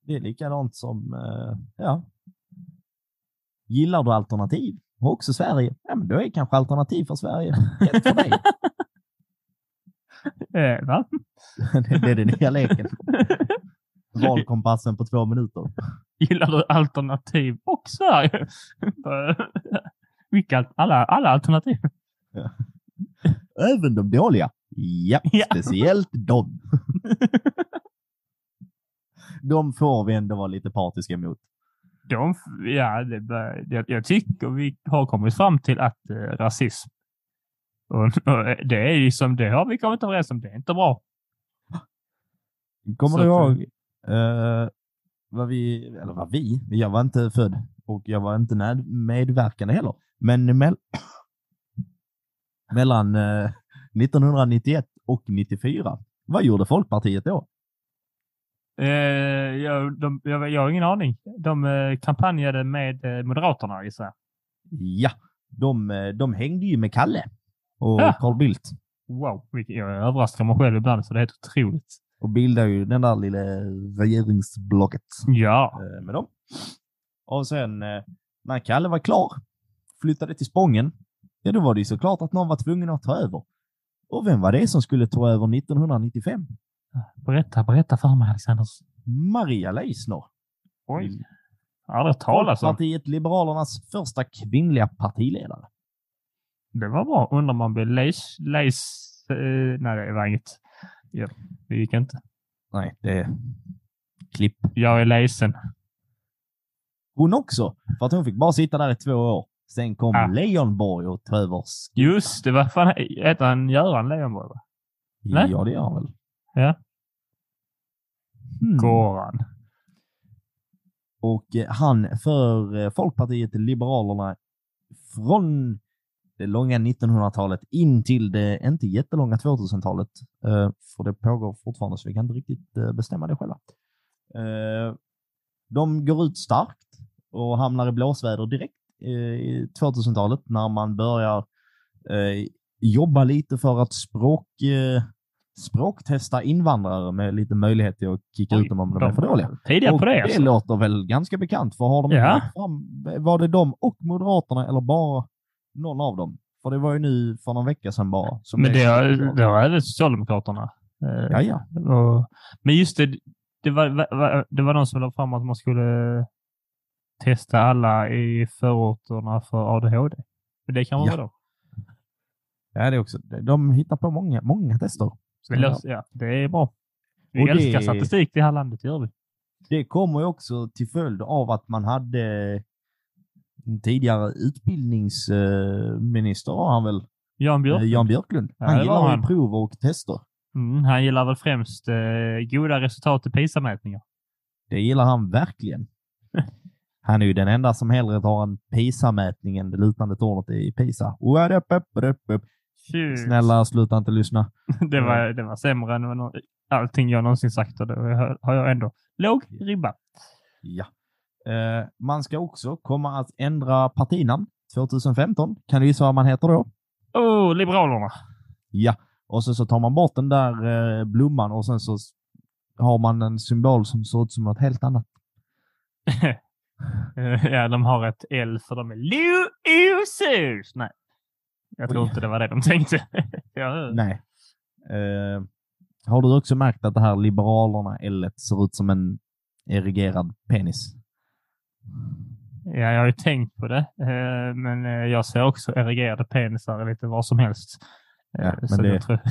Det är likadant som, eh, ja. Gillar du alternativ och också Sverige, ja men då är kanske alternativ för Sverige rätt för dig. Eh, va? det, är den nya leken. Valkompassen på två minuter. Gillar du alternativ och Sverige? Vilka? al- Alla, alla alternativ? Även de dåliga. Ja, Ja. speciellt de. De får vi ändå vara lite partiska mot. De, ja, det, jag, jag tycker vi har kommit fram till att eh, rasism och, och det är ju som det har vi kommit överens om. Det är inte bra. Kommer Så du ihåg eh, vad vi, eller vad vi, jag var inte född och jag var inte med, medverkande heller, men mell mellan eh, 1991 och 94, vad gjorde Folkpartiet då? Eh, jag, de, jag, jag har ingen aning. De eh, kampanjade med eh, Moderaterna gissar jag. Ja, de, de hängde ju med Kalle och Ja. Carl Bildt Wow, jag överraskar mig själv ibland så det är helt otroligt. och bildade ju den där lilla regeringsblocket. Ja, med dem. Och sen när Kalle var klar, flyttade till Spången, Ja, då var det ju såklart att någon var tvungen att ta över. Och vem var det som skulle ta över 1995? Berätta, berätta för mig Alexander. Maria Leissner. Oj. Har aldrig talas om. Folkpartiet Liberalernas första kvinnliga partiledare. Det var bra. Undrar man blev läs... läs eh, nej, det var inget. Ja, det gick inte. Nej, det är klipp. Jag är ledsen. Hon också, för att hon fick bara sitta där i två år. Sen kom Ah. Leijonborg och tog över. Just det, vad fan heter han? Göran Leijonborg? va? Nej. Ja, det gör han väl. Ja. Hmm. Goran. Och eh, han för eh, Folkpartiet Liberalerna från det långa 1900-talet in till det inte jättelånga 2000-talet. Eh, för det pågår fortfarande så vi kan inte riktigt bestämma det själva. De går ut starkt och hamnar i blåsväder direkt i 2000-talet när man börjar jobba lite för att språk, språktesta invandrare med lite möjlighet till att kicka ut dem om de är för dåliga. Tidiga Och på det det alltså. låter väl ganska bekant, för har de Ja. fram, var det de och Moderaterna eller bara någon av dem? För det var ju nu för någon vecka sedan bara. Men det har, det har även Socialdemokraterna. Eh, Ja, ja. Men just det, det var, va- det var någon som la fram att man skulle testa alla i förorterna för ADHD. Men det kan man Ja. då? Ja, det är också. De hittar på många, många tester. Så det, löser, ja, det är bra. Vi Och det- älskar statistik i det här landet, gör vi. Det kommer ju också till följd av att man hade en tidigare utbildningsminister, var han väl? Jan. Eh, Jan Björklund. Ja, Han det var gillar han. prov och tester. Mm, han gillar väl främst eh, goda resultat i PISA-mätningar. Det gillar han verkligen. Han är ju den enda som hellre tar en PISA-mätning än det lutande tornet i PISA. What up, up, up, up. Tjus. Snälla, sluta inte lyssna. Det var, det var sämre än allting jag någonsin sagt och då har jag ändå låg ribba. Ja. Eh, man ska också komma att ändra partinamn 2015. Kan du gissa vad man heter då? Oh, Liberalerna. Ja. Och sen så tar man bort den där eh, blomman och sen så har man en symbol som ser ut som något helt annat. Eh, ja, de har ett L för de är Lusus. Nej, jag tror Oj. inte det var det de tänkte. ja, Nej. Eh, har du också märkt att det här Liberalerna L ser ut som en erigerad penis? ja, jag har ju tänkt på det, eh, men eh, jag ser också erigerade penisar lite var som helst. Eh, Ja, men så det- jag tror,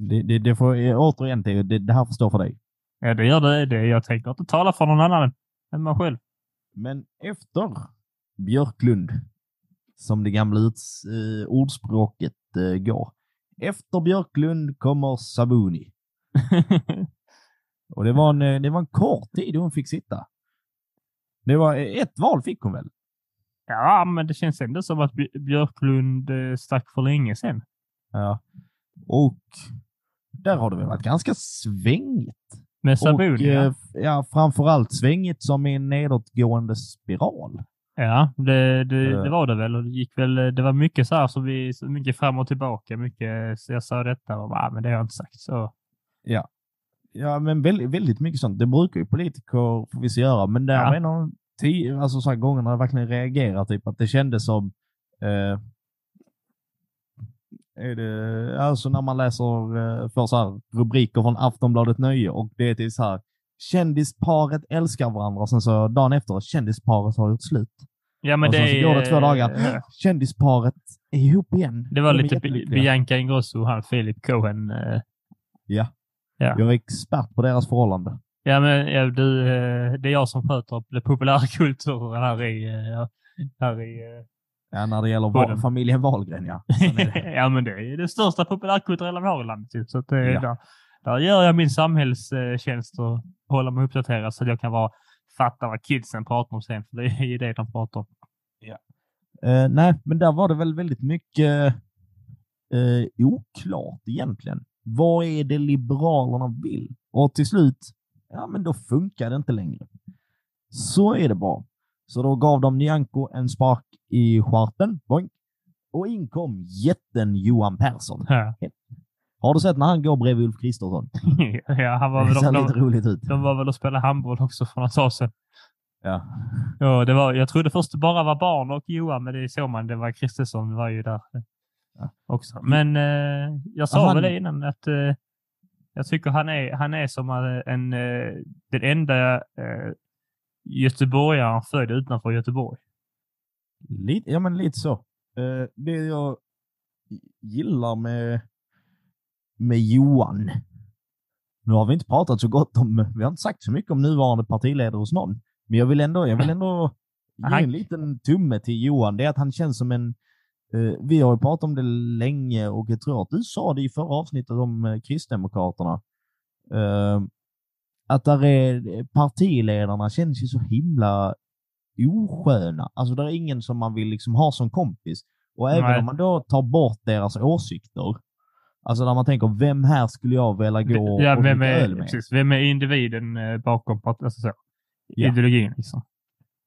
Det, det, det får återigen det, det här får stå för dig. ja, det gör det, det. Jag tänker inte tala för någon annan än mig själv. Men efter Björklund, som det gamla uts, eh, ordspråket eh, går, efter Björklund kommer Sabuni. Och det var en, eh, det var en kort tid hon fick sitta. Det var eh, ett val fick hon väl? ja, men det känns ändå som att Bj- Björklund eh, stack för länge sedan. Ja. Och där har det väl varit ganska svängigt. Med Och Sabuni, ja. eh, ja, framförallt svängigt som i en nedåtgående spiral. Ja, det, det, Eh. det var det väl. Och det, gick väl. Det var mycket så här som vi, mycket fram och tillbaka. Mycket, jag sa detta och bara, "Ah, men det har jag inte sagt. Så, Ja, men väldigt, väldigt mycket sånt. Det brukar ju politiker förvisso göra, men det Ja. var en av tio, alltså så här gånger när jag verkligen reagerar, typ att det kändes som eh, är det, alltså när man läser eh, för så här rubriker från Aftonbladet Nöje och det är till så här kändisparet älskar varandra och sen så dagen efter kändisparet har gjort slut. ja, men och det, sen så går det två dagar. Kändisparet är ihop igen. Det var De lite. Bianca Ingrosso och han Philip Cohen. eh, Ja. Ja. Jag är expert på deras förhållande. Ja, men ja, du, eh, det är jag som sköter populärkulturen här i, eh, här i Ja, när det gäller Podden. va- familjen Wahlgren, ja. Ja, men det är det största populärkulturella vi har i landet. Så att, Ja. Där, gör jag min samhällstjänst och håller mig uppdaterad så att jag kan vara, fatta vad kidsen pratar om sen. För det är ju det de pratar om. Eh, nej, men där var det väl väldigt mycket eh, oklart egentligen. Vad är det Liberalerna vill? Och till slut, ja men då funkar det inte längre. Så är det bara. Så då gav de Nyamko en spark i stjärten, boink, och in kom jätten Johan Persson. Ja, Har du sett när han går bredvid Ulf Kristersson? ja han var Det väl, ser de, lite roligt ut. de var väl och spelade handboll också för några tag sedan. Ja. Ja, det var, jag trodde först det bara var barn och Johan, men det såg man. Det var Kristersson var ju där eh, Ja. också. Men eh, jag sa Han- väl det innan att eh, jag tycker han är, han är som eh, en, eh, den enda eh, göteborgaren född utanför Göteborg. Lite, ja, men lite så. Eh, det jag gillar med, med Johan. Nu har vi inte pratat så gott om, vi har inte sagt så mycket om nuvarande partiledare hos någon. Men jag vill ändå, jag vill ändå ge en liten tumme till Johan. Det är att han känns som en, eh, vi har ju pratat om det länge och jag tror att du sa det i förra avsnittet om eh, Kristdemokraterna. Eh, att där är, partiledarna känns ju så himla osköna. Alltså det är ingen som man vill liksom ha som kompis. Och även Nej. om man då tar bort deras åsikter, alltså när man tänker vem här skulle jag vilja gå ja, och vem, är, öl med? precis, vem är individen eh, bakom alltså så, Ja. ideologin? Liksom.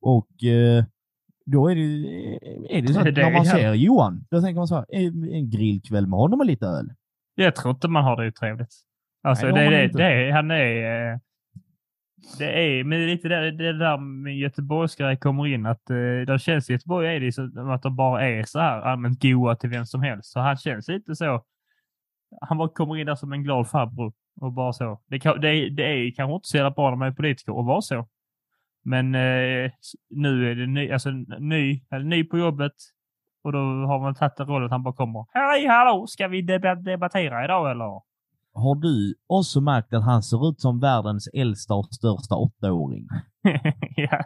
Och eh, då är det, ju- är det så att Det- när man ser Johan, då tänker man så här, en grillkväll med honom och lite öl. Jag tror inte man har det trevligt. Alltså, Nej, det det, det, han är... eh, Det är, men det är lite där, det där med göteborgska kommer in, att eh, där känns i Göteborg är det så att de bara är så här allmänt goa till vem som helst. Så han känns lite så. Han bara kommer in där som en glad farbror och bara så. Det, kan, det, är- det är kanske inte så jävla bra när man är politiker att vara så. Men eh, nu är det ny, alltså, ny, eller ny på jobbet och då har man tagit den rollen att han bara kommer. Hej, hallå, ska vi deb- debattera idag eller? Har du också märkt att han ser ut som världens äldsta och största åttaåring? ja.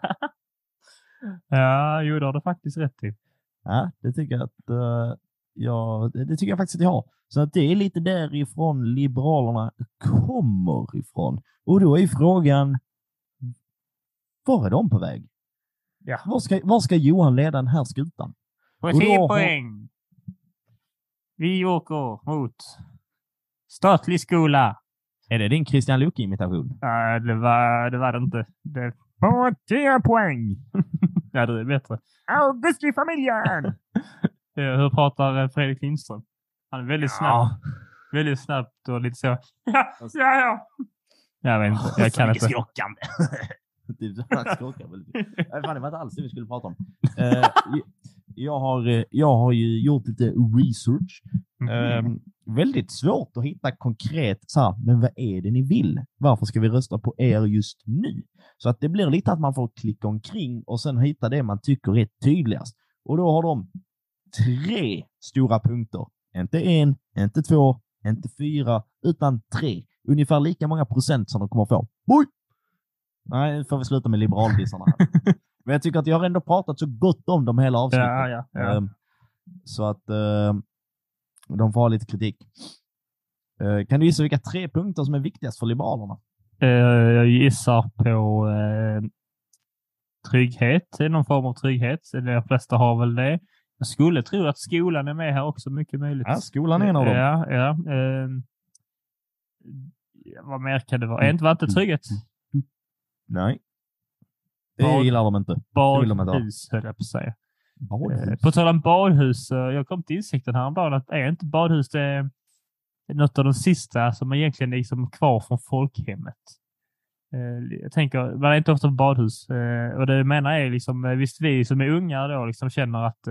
ja, jo, det har du faktiskt rätt i. Ja, det tycker jag att eh, ja, det, det tycker jag faktiskt att jag har. Så att det är lite därifrån Liberalerna kommer ifrån. Och då är frågan, var är de på väg? Ja. Var ska, var ska Johan leda den här skutan? På då 10 har- poäng. Vi åker mot statlig skola. Är det din Christian Luuk-imitation? Nej, det var det, var det inte. Det... På 10 poäng. ja, det är bättre. August i familjen! Eh, Hur pratar eh, Fredrik Lindström? Han är väldigt snabb. Väldigt snabbt och lite så. Ja, ja, ja. Jag vet inte. Jag kan inte. skrockande. han skrockar väl. Nej, fan, det var inte alls det vi skulle prata om. Eh, jag, har, jag har ju gjort lite research. Ehm, väldigt svårt att hitta konkret så här, men vad är det ni vill? Varför ska vi rösta på er just nu? Så att det blir lite att man får klicka omkring och sen hitta det man tycker är tydligast. Och då har de tre stora punkter. Inte en, inte två, inte fyra, utan tre. Ungefär lika många procent som de kommer få. Oj! Nej, nu får vi sluta med liberaldissarna. Men jag tycker att jag har ändå pratat så gott om dem hela avsnittet. Ja, ja, ja. Ehm, Så att ehm, de får ha lite kritik. Eh, Kan du gissa vilka tre punkter som är viktigast för Liberalerna? Eh, Jag gissar på eh, trygghet, någon form av trygghet. De flesta har väl det. Jag skulle tro att skolan är med här också, mycket möjligt. Ja, skolan är en av dem. Ja, ja. Eh, vad mer kan det vara? Är inte var inte trygghet? Nej. Det Bad- gillar de inte. Badhus, höll jag på att säga. Eh, Badhus. På tal om badhus, eh, jag kom till insikten häromdagen att är inte badhus det är något av de sista som egentligen är liksom kvar från folkhemmet. Eh, jag tänker, man är inte ofta på badhus eh, och det jag menar är liksom, eh, visst vi som är unga då liksom känner att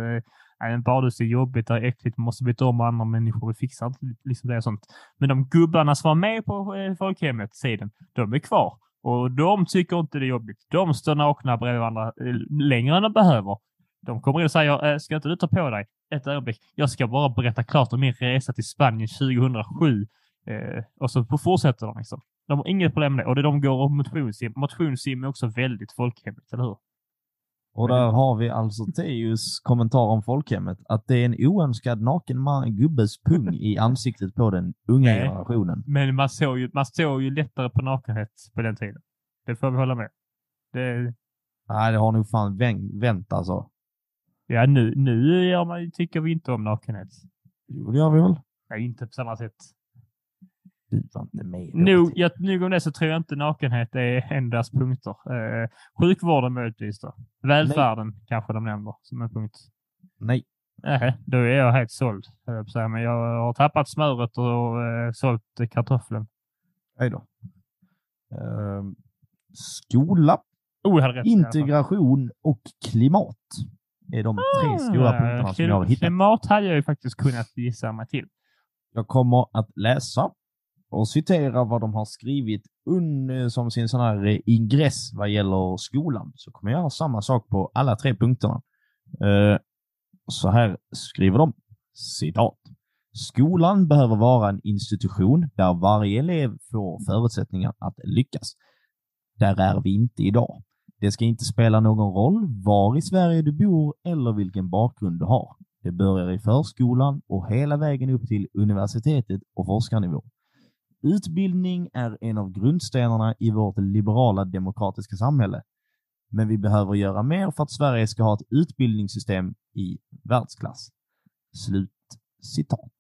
en badhus är jobbigt, det är äckligt, man måste byta om och andra människor, vi fixar inte liksom det och sånt. Men de gubbarna som var med på folkhemmet sidan, de är kvar. Och de tycker inte det är jobbigt. De står nakna bredvid varandra längre än de behöver. De kommer in och säger, ska inte du ta på dig ett ögonblick? Jag ska bara berätta klart om min resa till Spanien 2007. Och så fortsätter de liksom. De har inget problem med det. Och det de går och motionssim. Motionssim är också väldigt folkhemligt, eller hur? Och där har vi alltså Teus kommentar om folkhemmet. Att det är en oönskad naken man, gubbes pung i ansiktet på den unga Nej. generationen. Men man såg ju, man såg ju lättare på nakenhet på den tiden. Det får vi hålla med. Det, Nej, det har nog fan vänt, vänt alltså. ja, nu, nu gör man, tycker vi inte om nakenhet. Jo, det gör vi väl? Nej, inte på samma sätt. Då. Nog, jag, nog om det så tror jag inte nakenhet är en deras punkter. Eh, sjukvården möjligtvis då. Välfärden kanske de nämner som en punkt. Nej. Nej, då är jag helt såld. jag. Men jag har tappat smöret och eh, sålt kartoffeln. Hej då. Ehm, skola. Oh, rätt. Integration och klimat är de tre stora Ah, punkterna som jag har hittat. Klimat hade jag ju faktiskt kunnat gissa mig till. Jag kommer att läsa och citera vad de har skrivit un, som sin sån här eh, ingress vad gäller skolan. Så kommer jag ha samma sak på alla tre punkterna. Eh, så här skriver de, citat. Skolan behöver vara en institution där varje elev får förutsättningar att lyckas. Där är vi inte idag. Det ska inte spela någon roll var i Sverige du bor eller vilken bakgrund du har. Det börjar i förskolan och hela vägen upp till universitetet och forskarnivå. Utbildning är en av grundstenarna i vårt liberala demokratiska samhälle. Men vi behöver göra mer för att Sverige ska ha ett utbildningssystem i världsklass. Slut citat.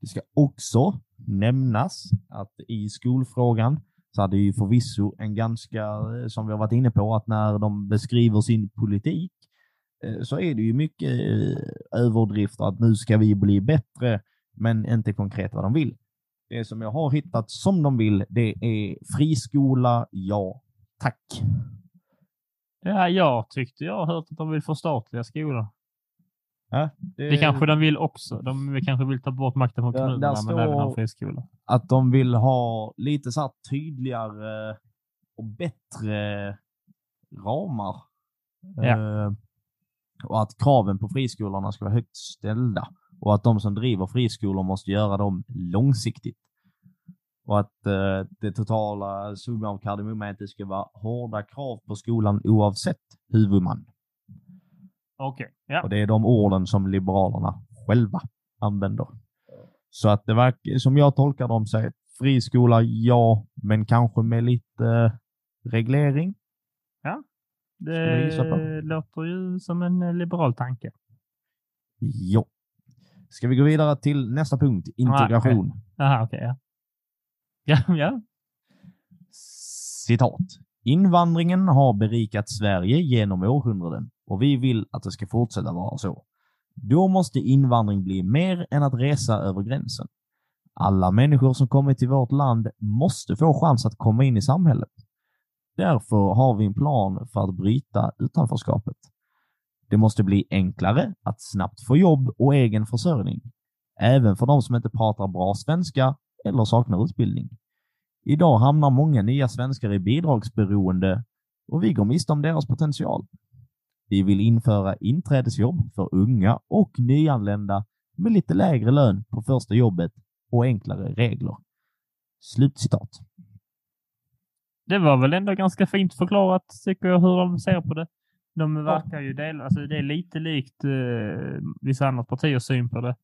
Det ska också nämnas att i skolfrågan så hade ju förvisso en ganska, eh, som vi har varit inne på, att när de beskriver sin politik eh, så är det ju mycket eh, överdrifter att nu ska vi bli bättre, men inte konkret vad de vill. Det som jag har hittat som de vill, det är friskola, ja, tack. Ja, jag tyckte jag hört att de vill förstatliga skolan. Ja, Det kanske de vill också. De kanske vill ta bort makten från kommunerna, där men även ha friskolor. att de vill ha lite så tydligare och bättre ramar. Ja. Eh, och att kraven på friskolorna ska vara högt ställda. Och att de som driver friskolor måste göra dem långsiktigt. Och att eh, det totala summan av kardemumma är att det ska vara hårda krav på skolan oavsett huvudman. Okej, ja. Och det är de orden som Liberalerna själva använder. Så att det verkar, som jag tolkar dem, så friskola ja, men kanske med lite reglering. på. Det låter ju som en eh, liberal tanke. Ja. Ska vi gå vidare till nästa punkt, integration. Jaha, okej. ja. Ja, ja. Citat. Invandringen har berikat Sverige genom århundraden och vi vill att det ska fortsätta vara så. Då måste invandring bli mer än att resa över gränsen. Alla människor som kommit till vårt land måste få chans att komma in i samhället. Därför har vi en plan för att bryta utanförskapet. Det måste bli enklare att snabbt få jobb och egen försörjning. Även för de som inte pratar bra svenska eller saknar utbildning. Idag hamnar många nya svenskar i bidragsberoende och vi går miste om deras potential. Vi vill införa inträdesjobb för unga och nyanlända med lite lägre lön på första jobbet och enklare regler. Slutcitat. Det var väl ändå ganska fint förklarat, tycker jag, hur de ser på det. De verkar ju dela, alltså det är lite likt eh, vissa andra partiers syn på det.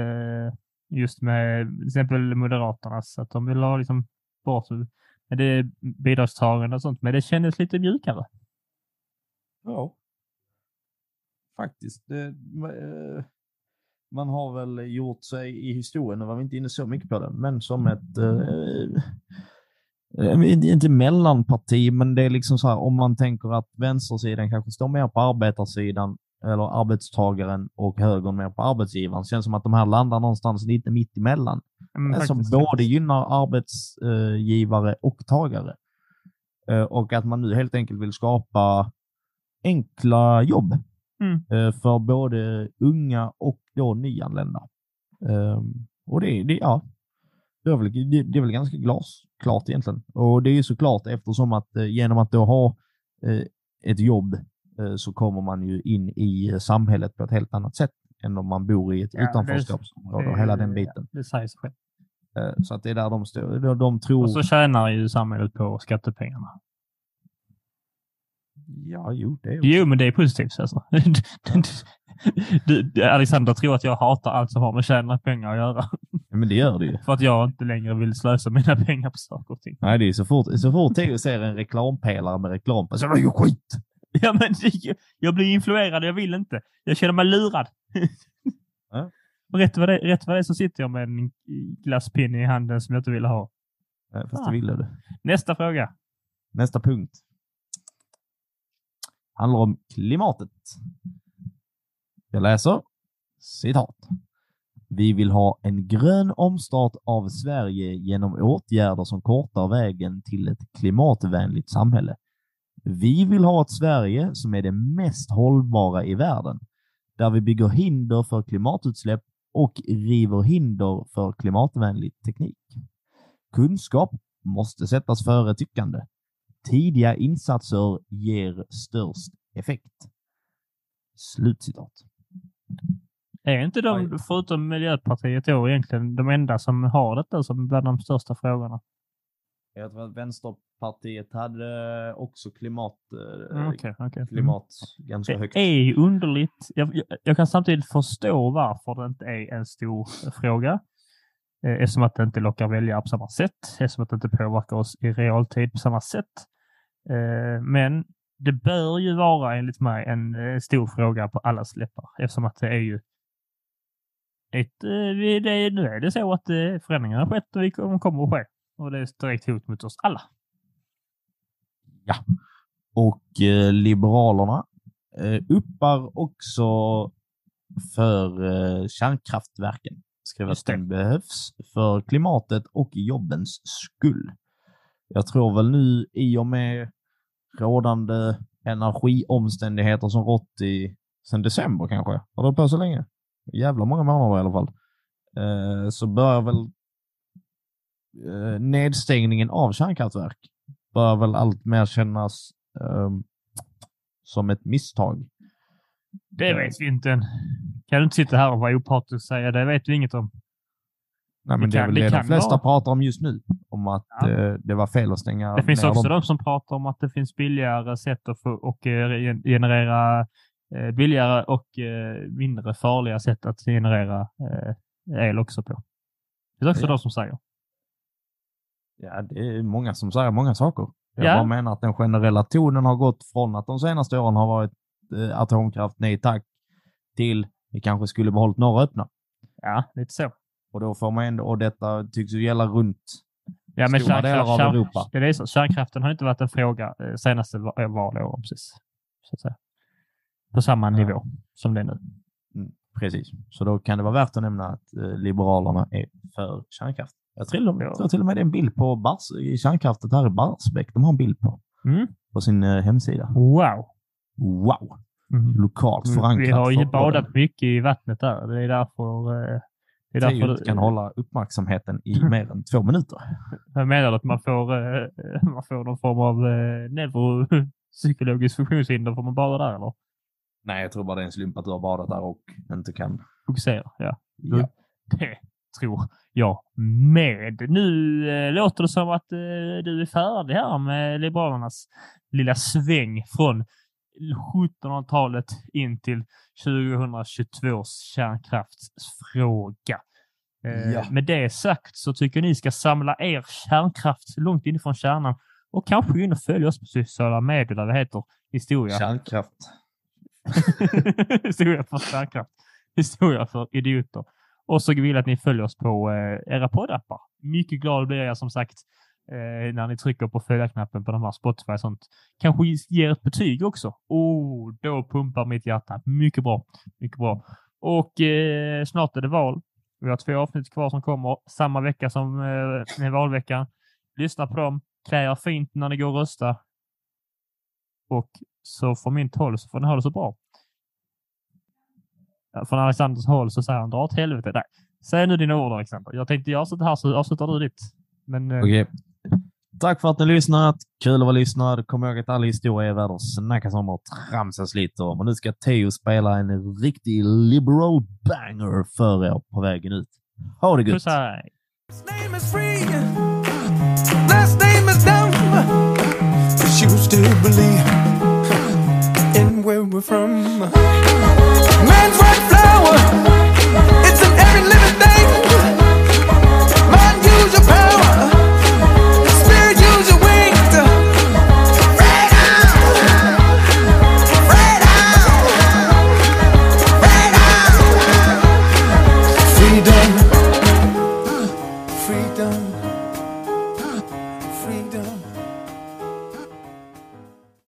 Eh, just med till exempel Moderaternas, att de vill ha liksom bort det bidragstagande och sånt, men det kändes lite mjukare. Ja. Faktiskt. Det, eh, man har väl gjort sig i historien, och var vi inte inne så mycket på det, men som ett eh, inte mellanparti, men det är liksom så här om man tänker att vänstersidan kanske står mer på arbetarsidan eller arbetstagaren och högern mer på arbetsgivaren. Känns som att de här landar någonstans lite mitt emellan. Mm, som faktiskt. både gynnar arbetsgivare och tagare. Eh, Och att man nu helt enkelt vill skapa enkla jobb Mm. eh, för både unga och då nyanlända. Ehm, Och det, det, ja, det, är väl, det, det är väl ganska glasklart egentligen. Och det är ju såklart eftersom att eh, genom att då ha eh, ett jobb eh, så kommer man ju in i samhället på ett helt annat sätt än om man bor i ett Ja, utanförskapsområde och hela den biten. Det säger sig själv. Så att det är där de står. De, tror... Och så tjänar ju samhället på skattepengarna. Ja, jo, det är Jo, men det är positivt alltså. du, du, Alexander tror att jag hatar allt som har med tjäna pengar att göra. Ja, men det gör det ju. För att jag inte längre vill slösa mina pengar på saker och ting. Nej, det är så fort, så fort Theo ser en reklampelare med reklam så är det ju skit. Ja, men jag blir influerad, jag vill inte. Jag känner mig lurad. Ja. Och rätt vad, det, rätt vad det är så sitter jag med en glasspinne i handen som jag inte ville ha. Nej, Fast Ah. det ville du. Nästa fråga. Nästa punkt. Handlar om klimatet. Jag läser citat. Vi vill ha en grön omstart av Sverige genom åtgärder som kortar vägen till ett klimatvänligt samhälle. Vi vill ha ett Sverige som är det mest hållbara i världen, där vi bygger hinder för klimatutsläpp och river hinder för klimatvänlig teknik. Kunskap måste sättas före tyckande. Tidiga insatser ger störst effekt. Slutcitat. Är inte de, förutom Miljöpartiet då, egentligen de enda som har detta som bland de största frågorna? Jag tror att Vänsterpartiet hade också klimat, Mm, Okej, okej. klimat ganska Det högt. är ju underligt. Jag, jag, jag kan samtidigt förstå varför det inte är en stor fråga. Eh, Eftersom att det inte lockar väljare på samma sätt. Eftersom att det inte påverkar oss i realtid på samma sätt. Eh, Men det bör ju vara enligt mig en eh, stor fråga på allas läppar. Eftersom att det är ju ett, eh, det nu är det så att eh, förändringar har skett och vi kommer att ske. Och det är ett direkt hot mot oss alla. Och eh, Liberalerna eh, uppar också för eh, kärnkraftverken. Skriver att den behövs för klimatet och jobbens skull. Jag tror väl nu i och med rådande energiomständigheter som rått i sen december kanske. Har det på så länge? Jävla många månader i alla fall. Eh, så börjar väl eh, nedstängningen av kärnkraftverk bör väl allt mer kännas ehm, som ett misstag. Det Ja. vet vi inte än. Kan du inte sitta här och vara opartisk och säga det vet vi inget om. Nej, men Det det är kan- väl det det de flesta vara. pratar om just nu. Om att Ja. eh, det var fel att stänga Det finns också dem. de som pratar om att det finns billigare sätt att få och eh, generera eh, billigare och eh, mindre farliga sätt att generera eh, el också på. Det finns också Ja. de som säger. Ja, det är många som säger många saker. Jag Ja. bara menar att den generella tonen har gått från att de senaste åren har varit eh, atomkraft, nej tack, till vi kanske skulle behållit några öppna. Ja, lite så. Och då får man ändå, och detta tycks ju gälla runt. Ja, men Stora delar av Europa. det är så. Kärnkraften har inte varit en fråga eh, senaste va- eh, valåren precis. Så att säga. På samma Ja. nivå som det är nu. Precis. Så då kan det vara värt att nämna att eh, Liberalerna är för kärnkraft. Jag tror, Ja. till och med det är en bild på Bars, i här i Barsbäck. De har en bild på, Mm. på sin eh, hemsida. Wow! Wow! Mm. Lokalt förankrat. Vi har ju badat mycket i vattnet där. Det är därför... eh, Det är därför inte kan hålla uppmärksamheten i mer än två minuter. Jag menar att man får, eh, man får någon form av neuropsykologiskt funktionshinder får man bara där eller? Nej, jag tror bara det är en slump att du har badat där och inte kan. Fokusera, ja. Ja. Det tror jag med. Nu eh, låter det som att eh, du är färdig här med Liberalernas lilla sväng från 1700-talet in till 2022 kärnkraftsfråga. Eh, Ja. Med det sagt så tycker jag ni ska samla er kärnkraft långt inifrån kärnan och kanske gå in och följa oss på sociala medier där vi heter Historia. Kärnkraft. historia för kärnkraft. Historia för idioter. Och så vill jag att ni följer oss på eh, era poddappar. Mycket glad blir jag som sagt eh, när ni trycker på följa-knappen på de här Spotify och sånt. Kanske ger ett betyg också. Oh, då pumpar mitt hjärta. Mycket bra. Mycket bra. Och eh, snart är det val. Vi har två avsnitt kvar som kommer samma vecka som eh, valveckan. Lyssna på dem. Klä er fint när ni går och rösta. Och så från mitt håll så får ni ha det så bra. Från Alexanders håll så säger han dra åt helvete. Nej. Säg nu dina ord Alexander. Jag tänkte jag avslutar här så avslutar du ditt. Men eh, Okej. Tack för att ni lyssnat. Kul att vara lyssnad. Kom ihåg att all historia är värd att snackas om och tramsas lite om. Och nu ska Theo spela en riktig liberal banger för er på vägen ut. Ha det gött! puss from. Man's flower.